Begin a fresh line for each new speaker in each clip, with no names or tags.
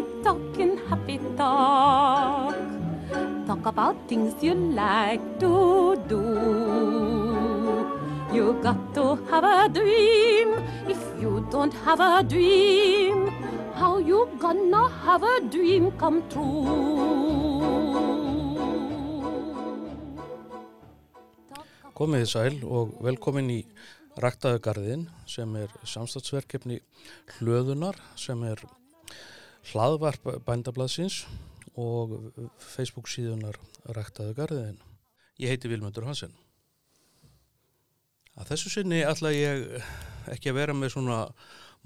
happy talking, happy talk. Talk about things you like to do. You got to have a dream. If you don't have a dream, how you gonna have a dream come true?
Komið sæl og velkomin í Ræktaðugarðin sem er samstagsverkefni hlöðunar sem er hlaðvarp bændablaðsins og Facebook síðunar Ræktaðugarðin. Ég heiti Vilmundur Hansen. Að þessu sinni ætla ég ekki að vera með svona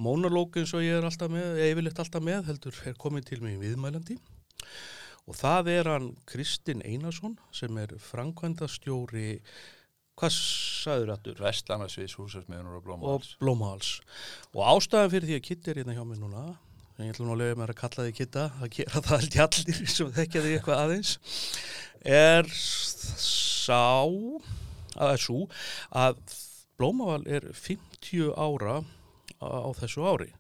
mónalók eins og ég er alltaf með, eða yfirleitt alltaf með, heldur er komið til mig viðmælandi. Og það er hann Kristinn Einarsson sem er framkvæmdastjóri Hvað sagður aftur?
Vestlandarsviðs húsasmiðunar og
Og
blómaháls.
blómaháls. Og ástæðan fyrir því að Kitti er hérna hjá mig núna, ég ætlum að lega mér að kalla þig Kitta, að gera það allt allir sem þekkja þig eitthvað aðeins, er sá, að er svo, að blómahál er 50 ára á, þessu ári.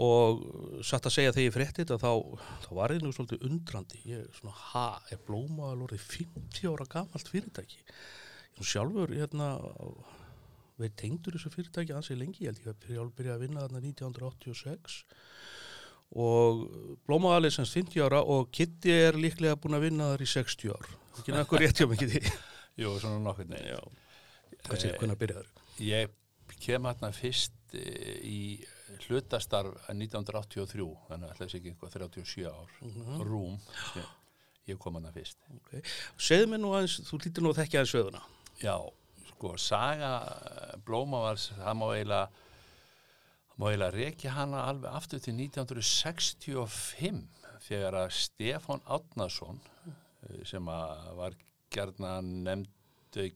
Og satt að segja þegar ég frétti þetta, þá, þá var ég nú svolítið undrandi. Ég er svona, ha, er blómahál orðið 50 ára gamalt fyrirtæki? Ég sjálfur hérna veit tengdur þessu fyrirtæki ansið lengi, ég held ég að sjálf byrja að vinna þarna 1986 og Blómaðal er semst 50 ára og Kitty er líklega búin að vinna þar í 60 ár. Ekki nakkur rétt hjá mig Kitty.
Jú, svona nokkur neginn.
Já. Hvað séu, hvernig byrjaður?
Ég kem hérna fyrst eh, í hlutastarf 1983, þannig að það sé ekki einhvað 37 ár, rúm, ég, ég kom hérna fyrst.
Okay. Segðu mér nú aðeins, þú lítur nú að þekkja aðeins söguna.
Já, sko, saga eh, Blómavals, það má eiginlega, það má eiginlega rekja hana alveg aftur til 1965 þegar að Stefán Átnason eh, sem að var gerðna nefnd,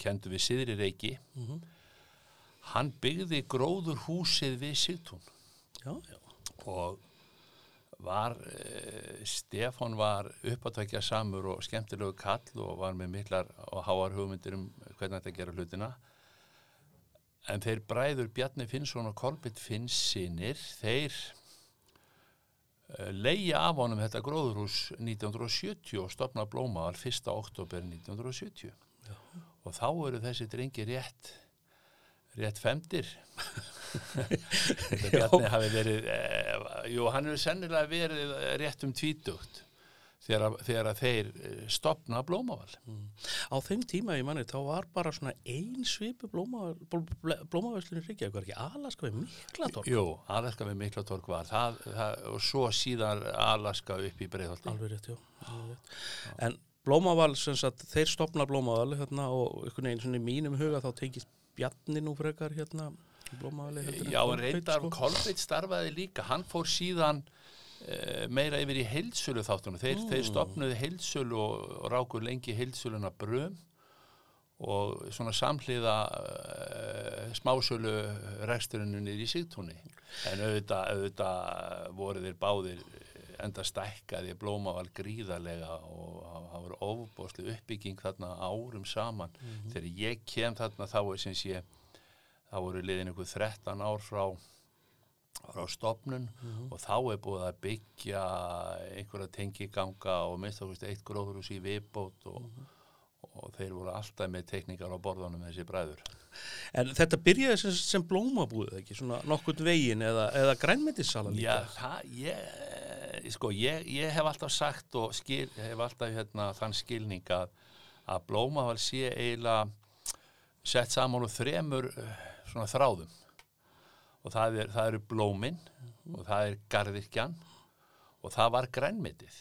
kendu við Siðri Reiki, hann byggði gróður húsið við Sigtún
Já, já.
og var, e, Stefán var uppátækja samur og skemmtilegu kall og var með miklar og háar hugmyndir um hvernig þetta gera hlutina. En þeir bræður Bjarni Finnsson og Kolbjörn Finnsinir þeir e, leia af honum þetta gróðurhús 1970 og stopna blómaðal 1. oktober 1970 og þá eru þessi drengi rétt rétt þetta Bjarni hafi verið e, jú, hann hefur sennilega verið rétt um tvítugt þegar, þegar þeir eh, stopna blómaval
Á þeim tíma ég manni, þá var bara svona ein svipu blómavæslunni Ríkja, eitthvað ekki Alaska við mikla torg.
jú, Alaska við Miklatorg var það, það, og svo síðan Alaska upp í Breiðholti
Alveg rétt, rétt. En Blómaval, sem sagt, þeir stopna Blómaval hérna og einhvern veginn í mínum huga þá tengist Bjarni nú frekar hérna
Já, reyndar
sko.
Kolbeitt starfaði líka, hann fór síðan uh, meira yfir í heilsölu þáttunum, þeir, þeir stopnuði heilsölu og, og rákur lengi heilsöluna bröm og svona samhliða uh, smásölu reksturinu niður í sigtúni. En auðvitað, auðvitað voru þeir báðir enda stækkaði blómaval gríðarlega og það voru ofbóðslu uppbygging þarna árum saman. Þegar ég kem þarna þá er sem sé þá voru liðin ykkur 13 ár frá frá stopnun og þá er búið að byggja einhverja tengiganga og minnst ákveðst eitt gróðurús í viðbót og, og þeir voru alltaf með teknikar á borðunum þessi bræður.
En þetta byrjaði sem, sem blómabúð, ekki? Svona nokkurt veginn eða, eða grænmetissalan líka?
Já, það, ég, sko, ég, ég hef alltaf sagt og skil, hef alltaf hérna þann skilning að, að blómaval sé eiginlega sett saman úr þremur svona þráðum. Og það, er, það eru blómin og það er garðirkjan og það var grænmetið.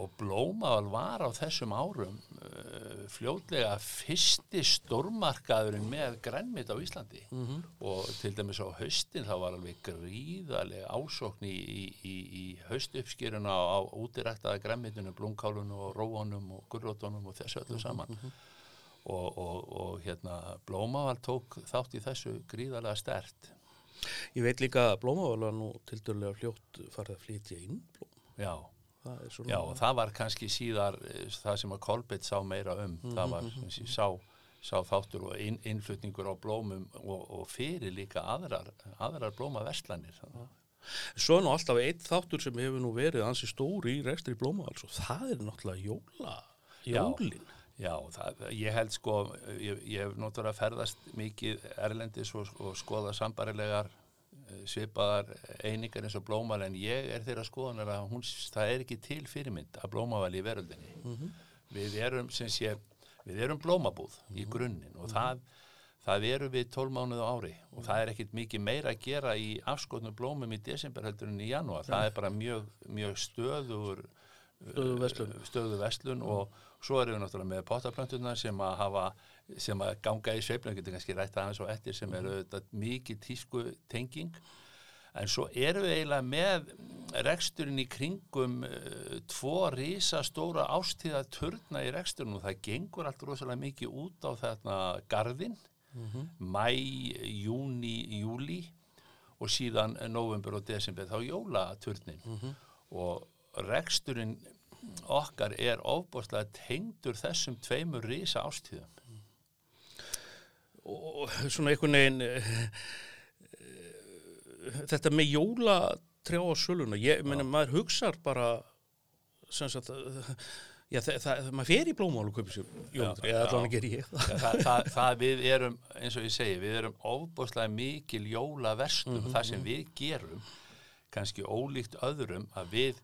Og blómaval var á þessum árum uh, fljótlega fyrsti stórmarkaðurinn með grænmit á Íslandi. Og til dæmis á haustin þá var alveg gríðarlega ásókn í, í, í, haustuppskýruna á, útiræktaða grænmitinu, blómkálunum og róanum og gurrótunum og þessu öllu saman og, og, og hérna blómaval tók þátt í þessu gríðarlega stert
Ég veit líka að blómaval var nú til dörlega fljótt farið að flytja inn blóm.
já
Það.
Já, og það var kannski síðar eh, það sem að Kolbett sá meira um. Það var þessi, sá, sá þáttur og inn, innflutningur á blómum og, og fyrir líka aðrar, aðrar blómaverslanir.
Svo er nú alltaf eitt þáttur sem hefur nú verið ansi stóri í rekstri blómavals og það er náttúrulega jóla, jólin.
Já, það, ég held sko, ég, ég hef náttúrulega ferðast mikið erlendis og, og skoða sambarilegar eh, svipaðar einingar eins og blómal en ég er þeirra skoðanar að hún, það er ekki til fyrirmynd að blómavali í veröldinni. Við erum, sem sé, við erum blómabúð í grunninn og það, það eru við 12 mánuðu ári og það er ekkit mikið meira að gera í afskotnum blómum í desember heldur en í janúar. Það er bara mjög, mjög stöður
Stöðu
vestlun og svo erum við náttúrulega með pottaplöntunar sem að hafa sem að ganga í sveiflun, getur kannski rætt aðeins og eftir sem eru auðvitað mikið tísku tenging en svo erum við eiginlega með reksturinn í kringum uh, tvo risastóra ástíða turna í reksturinn og það gengur allt rosalega mikið út á þarna garðin mæ, júni, júli og síðan november og desember þá jólaturnin. Og reksturinn okkar er ofbúrslega tengdur þessum tveimur risa ástíðum.
og svona einhvern veginn eh, eh, þetta með jóla trjá á söluna, ég meina maður hugsar bara sem sagt já, það, það, maður fer í blómál og kaupir sér jólatri,
Já,
eða allan
já.
að gera ég það
við erum, eins og ég segi, við erum ofbúrslega mikil jólaverslun og það sem við gerum, kannski ólíkt öðrum, að við,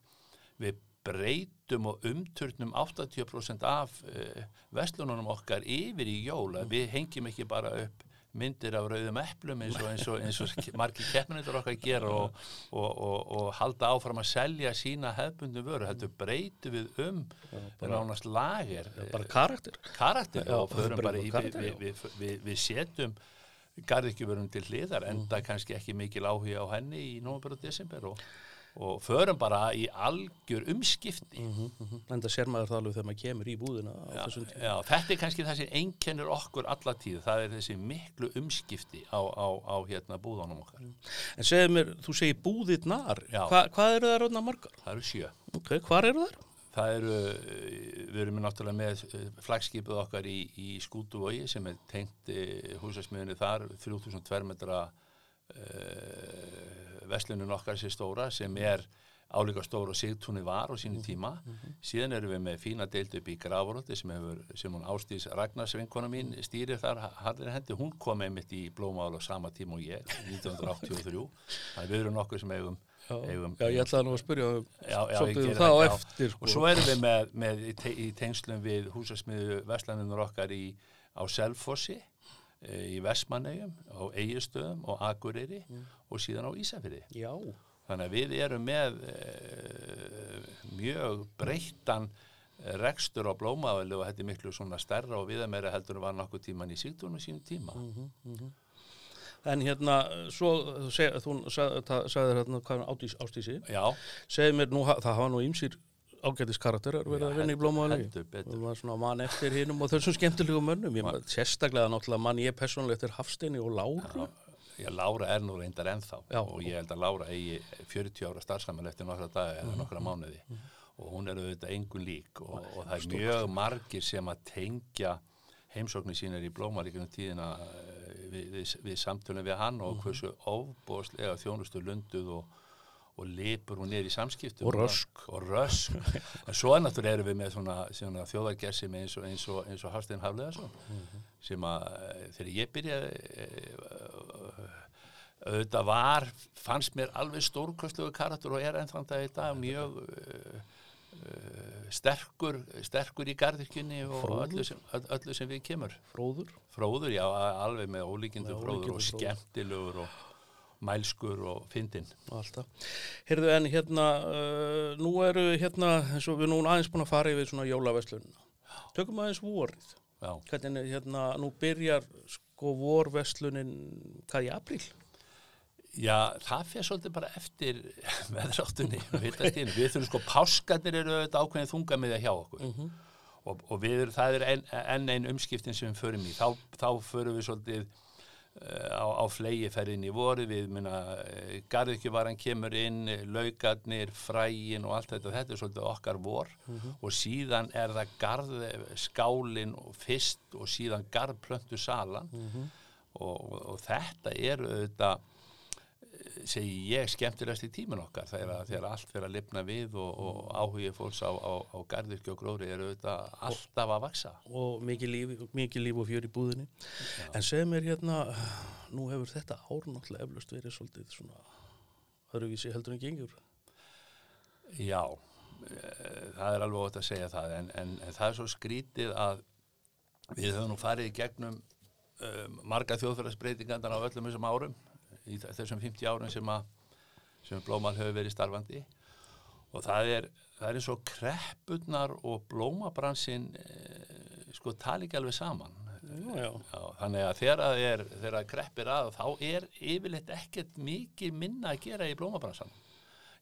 við breytum og umturnum 80% af uh, verslununum okkar yfir í jól, að við hengjum ekki bara upp myndir af rauðum eplum eins og, eins og, eins og margir keppinundur okkar gera og, og, og, og halda áfram að selja sína hefbundum vöru, heldur breytum við um nánast lager
bara karakter.
karakter
Já, bara
bara
já.
við, við, við, setjum garðikjuvörum til hliðar enda kannski ekki mikil áhuga á henni í nómur og desember og, og förum bara í algjör umskipti.
En það sér maður það alveg þegar maður kemur í búðina
já, já, þetta er kannski það sem einkennir okkur alla tíð, það er þessi miklu umskipti á, á, á hérna búðanum okkar.
En segðu mér, þú segir búðirnar. Hva, hvað eru það ráðna margar?
það eru sjö.
Ok, hvar eru þær?
Það eru, eh, við erum náttúrulega með eh, flagskipið okkar í, í Skútuvogi sem er tengt eh, húsasmiðunni þar, 3000 tvermetra uh, veslunin okkar sér stóra sem er álíka stóra og sigtúni var á sínu tíma. Síðan erum við með fína deilt upp í Grafarótti sem, sem hún Ástís Ragnars vinkona mín stýrir þar harðir hendi. Hún kom einmitt í blómál á sama tíma og ég, 1983. Þannig við erum nokkur sem eigum, eigum
já, ég ætlaði nú að spyrja um
Já, já,
svolítið um það á
já.
eftir sko.
og svo erum við með, með í, te í tengslum við húsasmiðu Vestlandinur okkar í, á Selfossi í Vestmannegjum á Eigistöðum og Akureyri og síðan á Ísafirði.
Já,
þannig að við erum með e, mjög breyttan rekstur á blómavæli og þetta er miklu svona stærra og viðameira heldur en var nokkuð tíman í síktunum sínum tíma.
En hérna svo, þú, seg, þú sag, það, sagðir hérna hvað er ástísi segðu mér nú, það hafa nú ímsir ágætis karakterar verið
Já,
að vinna í
betur.
og maður svona mann eftir hinnum og þessum skemmtilegu mönnum. Ég man sérstaklega náttúrulega mann ég persónulegt er Hafsteini og Láru.
Já, Lára er nú reyndar ennþá.
Já.
og ég held að Lára eigi 40 ára starfsamal eftir nokkra daga eða nokkra mánuði. Og hún er auðvitað engun lík. Og, og það er mjög margir sem að tengja heimsóknir sínar í blómaríkunum tíðina eh, við, við, við samtölum við hann og hversu ofbóðslega þjónustu lunduð og, og lipur hún niður í samskiptum
Og rösk.
og rösk. En svo náttúrulega erum við með svona, svona þjóðargersi eins og, eins og, eins og Hafstein Hafleðarsson sem að eh, þegar ég byrjaði eh, auðvitað var, fannst mér alveg stórkostlegu karakter og er ennþann dag í dag mjög uh, sterkur, sterkur í gardirkjunni og öllu sem, öll- öllu sem við kemur.
Fróður?
Fróður, já, alveg með ólíkindu fróður og skemmtilegur og mælskur og fyndinn.
og allt það. Heyrðu en hérna uh, nú eru hérna eins og við nú aðeins búin að fara yfir svona jólaverslunina tökum aðeins vorið.
Já,
hvernig er, hérna nú byrjar sko vorverslunin hvað í apríl?
Já, það fyrir svolítið bara eftir veðráttunni, við þurfum sko, páskarnir eru auðvitað ákveðin þunga með það hjá okkur. og, og við, það er enn en ein umskiptin sem við förum í. Þá, þá förum við svolítið á, á flegiferðin í voru við minna, uh, garðikjuvaran kemur inn laugarnir, frægin og allt þetta, þetta er svolítið okkar vor. Og síðan er það garðskálin og fyrst og síðan garðplöntu salan og, og, og þetta er auðvitað eh, segi ég skemmtilegast í tíman okkar þegar, allt fyrir að lifna við og, og áhugið fólks á, á, á garðurki og gróri eru auðvitað alltaf að vaksa
og mikið líf, mikið líf og fjör í búðinni. En segð mér hérna nú hefur þetta ár náttúrulega eflust verið svolítið svona öðruvísi heldur en gengur.
Já, eh, það er alveg ótt að segja það en, en, en það er svo skrítið að við höfum nú farið í gegnum um, marga þjóðfærarsbreytingandar á öllum þessum árum í þessum 50 árum sem sem blómal hefur verið starfandi. Og það er, það er eins og kreppurnar og blómabransin eh, sko tali ekki alveg saman.
Já, já.
Já, þannig að þegar það er þegar kreppir að þá er yfirleitt ekkert mikið minna að gera í blómabransan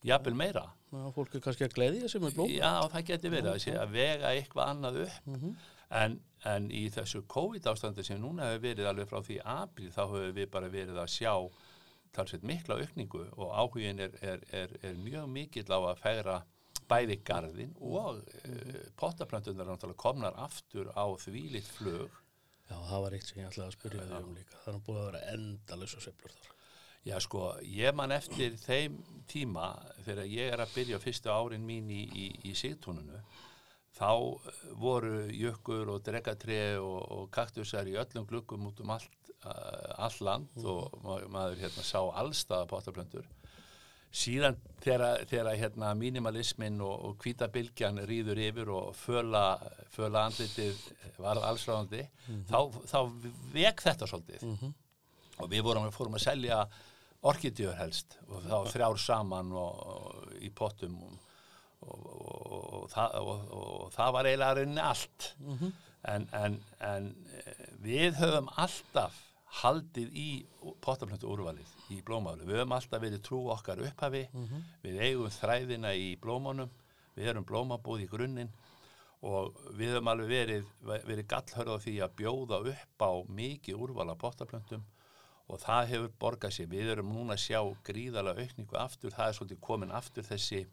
jafnvel meira.
Já, fólk er kannski að gleyðja sem er blóm
Já, það geti verið að, að vega eitthvað annað upp. En, en í þessu COVID ástandi sem núna hefur verið alveg frá því april þá hefur við bara verið að sjá talsveit mikla aukningu og áhugin er, er, er, er mjög mikill á að fegra bæði garðin og uh, pottaplöntunar náttúrulega komnar aftur á þvílitt flug.
Já, það var eitt sem ég ætlaði að spyrja þig um líka. Það er búið að vera endalus og sveiflur þar.
Já sko, ég man eftir þeim tíma þegar ég er að byrja fyrstu árin mín í, í, í sigtúnunu þá eh, voru jökkur og dregatri og, og kaktusar í öllum glukkum út um allt, uh, allt land og ma maður hérna sá allstaða pottaplöntur. Síðan þegar, hérna mínimalismin og, og hvítabilgjan rýður yfir og föla, andlitið varð allsráðandi þá, þá vek þetta svolítið. Og við vorum, fórum að selja orkidjör helst og þá þrjár saman og, og, í pottum og, og, það, og það var eiginlega allt. En, en, en eh, við höfum alltaf haldið í pottaplöntu úrvalið í blómáli, við höfum alltaf verið trú okkar upphafi, við eigum þræðina í blómánum, við erum blómabúð í grunninn. Og við höfum alveg verið, verið gallhörð á því að bjóða upp á mikið úrvala pottaplöntum og það hefur borgað sér. Við erum núna að sjá gríðalega aukningu aftur, það er svolítið komin aftur þessi,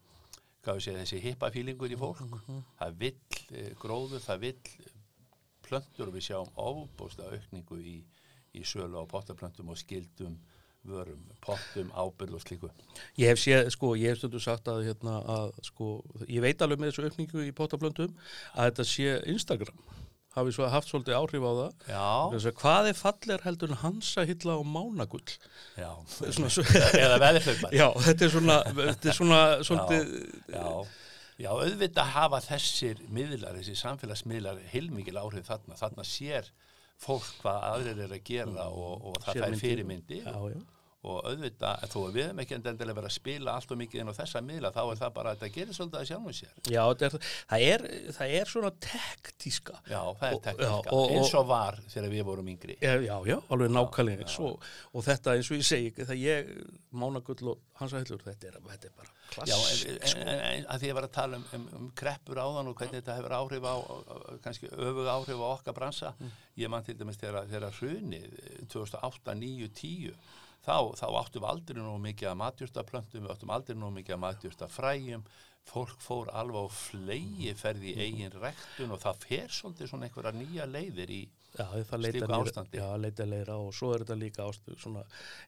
þessi hippafílingur í fólk. Það vill e, gróður, það vill plöntur og við sjáum ofbóðslega aukningu í, í sölu á pottaplöntum og skildum vörum, pottum, ábyrð og slíku.
Ég hef séð, sko, ég hef stundu sagt að, hérna, að, sko, ég veit alveg með þessu aukningu í pottaplöntum að þetta sé Instagram hafi svo haft svolítið áhrif á það.
Já,
Þess að hvað er fallir heldur en hansa hilla og mánagull?
já.
Svona, svo,
Eða veðurhlaupar.
já, þetta er svona, þetta er svona, svolítið,
Já, já, auðvitað hafa þessir miðlar, þessi samfélagsmiðlar heilmikil áhrif þarna. Þarna sér fólk hvað aðrir er að gera og, og það fær fyrirmyndi
já, já.
Og auðvitað, þó að við hefum ekki endilega verið að spila allt og mikið inn á þessa miðla, þá er það bara að þetta gerir svolítið að sjálfum sér.
Já, þetta er, það, er, það er svona tektíska.
Já, það er
já, og-
eins og var þegar við vorum yngri.
Já, já, já, alveg nákvæmlega og, og þetta eins og ég segi, það ég, mánagull og hansa hillur, þetta þetta er bara
Já,
klassik.
en, en, en, en að því að vera að tala um, um, um kreppur áðan og hvernig þetta hefur áhrif á, kannski öfug áhrif á okkar bransa. Ég man til dæmis þegar, þegar hrunið 2008, 9, 10, þá, þá áttum við aldrei nú mikið að matjúrtaplöntum, við áttum aldrei nú mikið að matjúrtafræjum, fólk fór alveg á flegi ferði í eigin rektun og það fer svolítið svona einhverja nýja leiðir í,
Já, nýra,
ástandi.
já, leita leira og svo er þetta líka ástu svona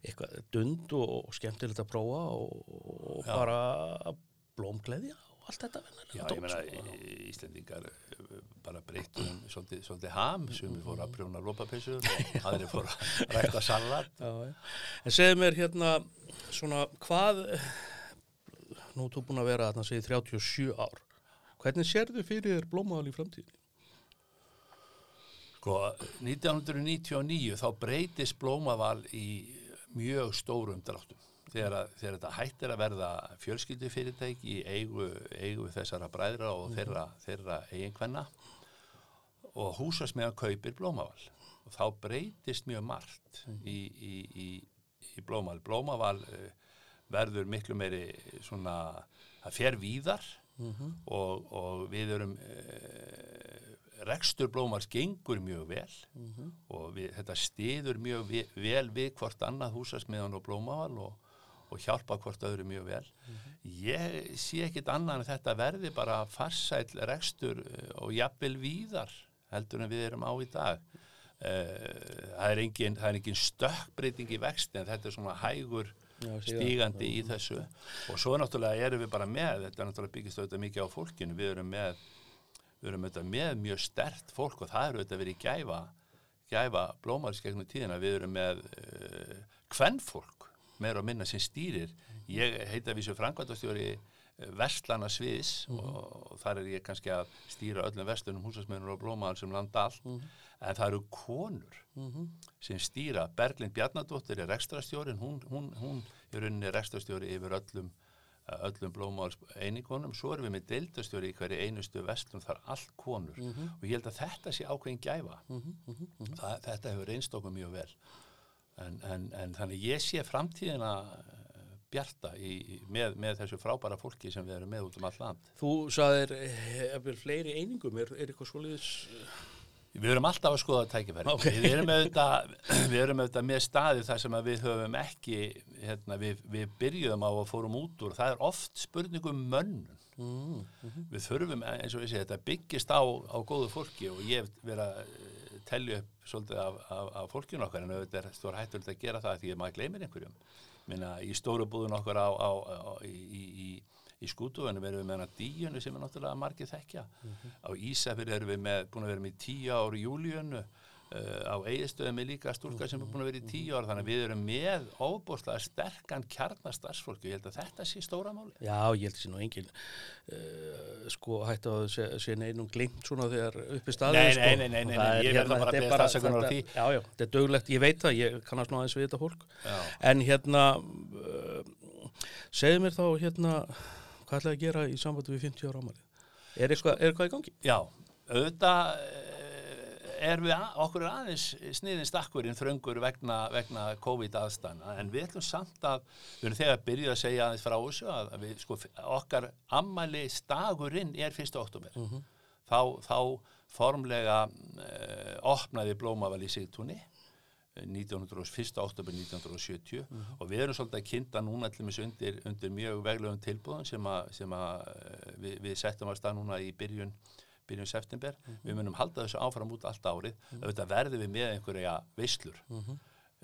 eitthvað dund og, og skemmtilegt að prófa og, og bara blómgleðja allt þetta
Já, ég meina,
sko.
Íslendingar eh, bara breyttum svolítið, svolítið ham, sumi fóru að prjóna lópapissur og aðri fóru að rækta salat.
Já. En segðu mér hérna svona hvað nú þú búin að vera þarna segið 37 ár hvernig sérðu fyrir þér blómaðal í framtíðinni?
Sko, 1999 þá breytist blómaval í mjög stórum dráttum. Þegar, að, þegar þetta hættir að verða fjölskyldufyrirtæki í eigu, eigu þessara bræðra og þeirra, þeirra eiginkvenna og húsasmiðan kaupir blómaval. Og þá breytist mjög margt í, í, í, í blómaval. Blómaval uh, verður miklu meiri svona, það fer víðar og, og við erum uh, rekstur blómars gengur mjög vel og við, þetta stiður mjög ve vel við hvort annað húsasmiðan og blómaval og, og hjálpa hvort öðru mjög vel. Ég sé ekkit annað en þetta verði bara farsæll rekstur eh, og jafnvel víðar heldur en við erum á í dag. Eh, Það er engin, það er engin stökkbreyting í vexti en þetta er svona hægur
Já,
stígandi í þessu og svo náttúrulega erum við bara með þetta er náttúrulega byggist auðvitað mikið á fólkinu við erum með, við erum með mjög stert fólk og það eru auðvitað verið gæfa gæfa blómaris gegnum tíðina við erum með uh, kvennfólk meira og minna sem stýrir. Ég heita við sem frangvæntastjóri vestlana sviðs og þar er ég kannski að stýra öllum vestlunum húsasmennur og blómaðar sem landa allt. En það eru konur sem stýra. Berglind Bjarnadóttir er rekstrastjórin hún, hún, hún er rauninni rekstrastjóri yfir öllum öllum blómáls einingunum, svo erum við með deildastjóri í hverju einustu vestlun, það er allt konur. Og ég held að þetta sé ákveðin gæfa. Það, þetta hefur reynst okkur mjög vel en, en, en þannig ég sé framtíðina eh, bjarta í, með, með þessu frábæra fólki sem við erum með út um all land
Þú sagðir, eftir fleiri einingum, er, er eitthvað svoleiðis,
Við erum alltaf að skoða tækifæri.
Ok.
Við erum auðvitað, við erum auðvitað með staði þar sem við höfum ekki, hérna, við, við byrjuðum á að fórum út úr. Það er oft spurningum mönnun. Við þurfum, eins og við segja, þetta byggist á, á góðu fólki og ég hef verið að eh, telja upp svolítið af, af, af fólkinu okkar en auðvitað er stór hættulegt að gera það því að maður gleymir einhverjum. Minna, í stóru búðun okkar á, á, á, í, í, í, skútuðunum erum við með hana díunu sem er náttúrulega margir þekkja. Á Ísafir erum við með, búin að vera með tíu ár júlíunu, uh, á Eiðstöðum er líka stúlka sem er búin að vera í tíu ár, þannig að við erum með óbúrslega sterkan kjarnastarsfólki, ég held að þetta sé stóra máli.
já, ég held að sé nú engin, uh, sko, hætti að sé, sé neinum glimt svona þegar uppi staðið,
Nei,
sko.
nei, nei, nei, nei,
það er
ég verð
hérna,
bara að
bara-
afsökunar á því.
Já, já, þetta er döglegt, ég veit það, ég kannast ná aðeins við þetta fólk,
Já.
en hérna, uh, segðu mér þá, hérna, hvað ætlaði að gera í sambandi við 50 ára? Er eitthvað, er eitthvað í gangi?
Já, auðvitað eh, er við, okkur er aðeins sniðin stakkurinn þröngur vegna, vegna COVID aðstæðna en við ætlum samt að, við erum þegar að byrja að segja aðeins frá þessu að við, sko, okkar ammæli stagurinn er 1. oktober. Þá, þá formlega uh, opnaði Blómaval í Sigtúni 1901. oktober 1970 og við erum svolítið að kynnta núna til þess undir, undir mjög veglegum tilbúðum sem, að, sem að eh, við, við settum að stað núna í byrjun byrjun september, við munum halda þessu áfram út allt árið, auðvitað verðum við með einhverja veislur.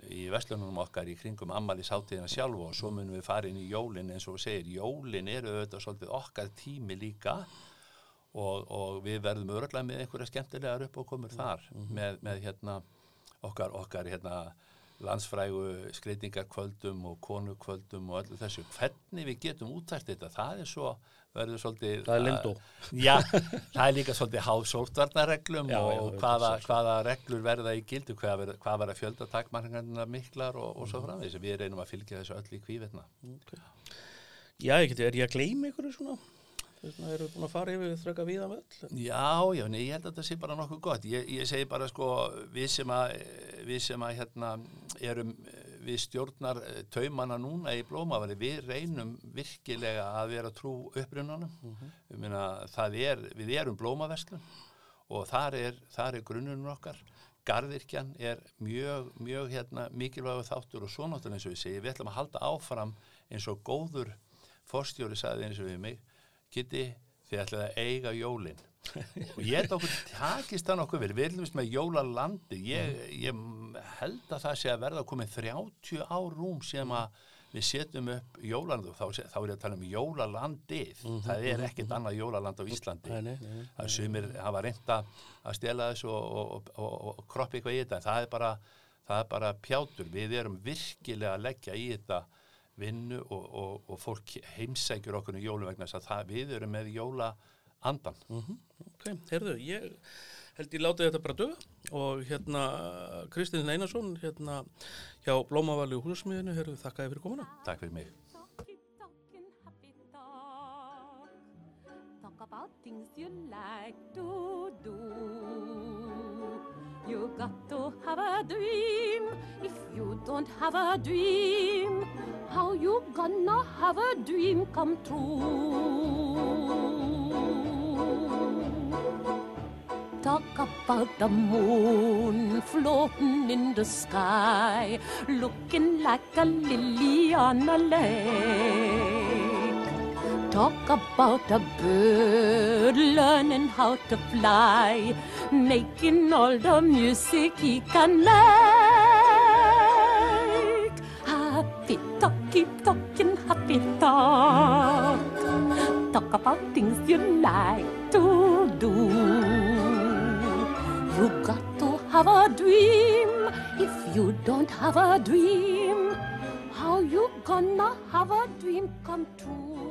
Í vestlunum okkar í kringum ammali sátíðina sjálfu og svo munum við fara inn í jólin eins og við segir, jólin eru auðvitað svolítið okkar tími líka og, og við verðum örgulega með einhverja skemmtilegar upp og komur þar með, með hérna okkar, okkar hérna landsfrægu skreitingarkvöldum og konukvöldum og öllu þessu. Hvernig við getum útært þetta? Það er svo, verður svolítið
Það er lindó.
já, það er líka svolítið
Já,
og og hvaða, hvaða reglur verða í gildu hvað, verða, hvað verða fjöldatakmarkanina miklar og, og svo framvegis. Við reynum að fylgja þessu öll í kvívetna
Já, ég geti, er ég að gleyma ykkur svona? Erum við búin að fara yfir þröka viða völl.
Já, já, nei, ég held að þetta sé bara nokkuð gott. Ég, ég segi bara sko, við sem að, við sem að hérna erum, við stjórnar eh, taumana núna í blómavali, við reynum virkilega að vera trú upprunanum. Ég meina, það er, við erum blómaverslun og þar er, þar er grunnunum okkar. Garðirkjan er mjög, mjög hérna mikilvægur þáttur og svo náttúrulega eins og við segjum, við ætlum að halda áfram eins og góður forstjóri sagði eins og við mig, Kitty, þið ætlaði að eiga jólin. Og ég held okkur takist það nokkuð vel, við erum vist með jólalandi ég, ég held að það sé að verða komið 30 ár rúm sem að við setjum upp jólalandi og þá, þá er ég að tala um jólalandið. Það er ekkert annað jólaland á Íslandi.
Nei, nei, nei,
það sumir hafa reynda að stela þessu og, og, og, og kroppa eitthvað í þetta. En það er bara, það er bara pjátur. Við erum virkilega að leggja í þetta vinnu og, og, og fólk heimsækjur okkur í jólum vegna þess að það, við erum með jóla andan
Ok, heyrðu, ég held ég látið þetta bara dög og hérna Kristinn Einarsson hérna hjá Blómavali og húsasmiðinu, heyrðu, þakkaði fyrir komuna.
Takk fyrir mig.
Talk about things you like to do. You got to have a dream. If you don't have a dream, how you gonna have a dream come true? Talk about the moon floating in the sky, looking like a lily on a lake. Talk about a bird learning how to fly, making all the music he can make. Happy talk, keep talking happy talk. Talk about things you like to do. You got to have a dream. If you don't have a dream, how you gonna have a dream come true?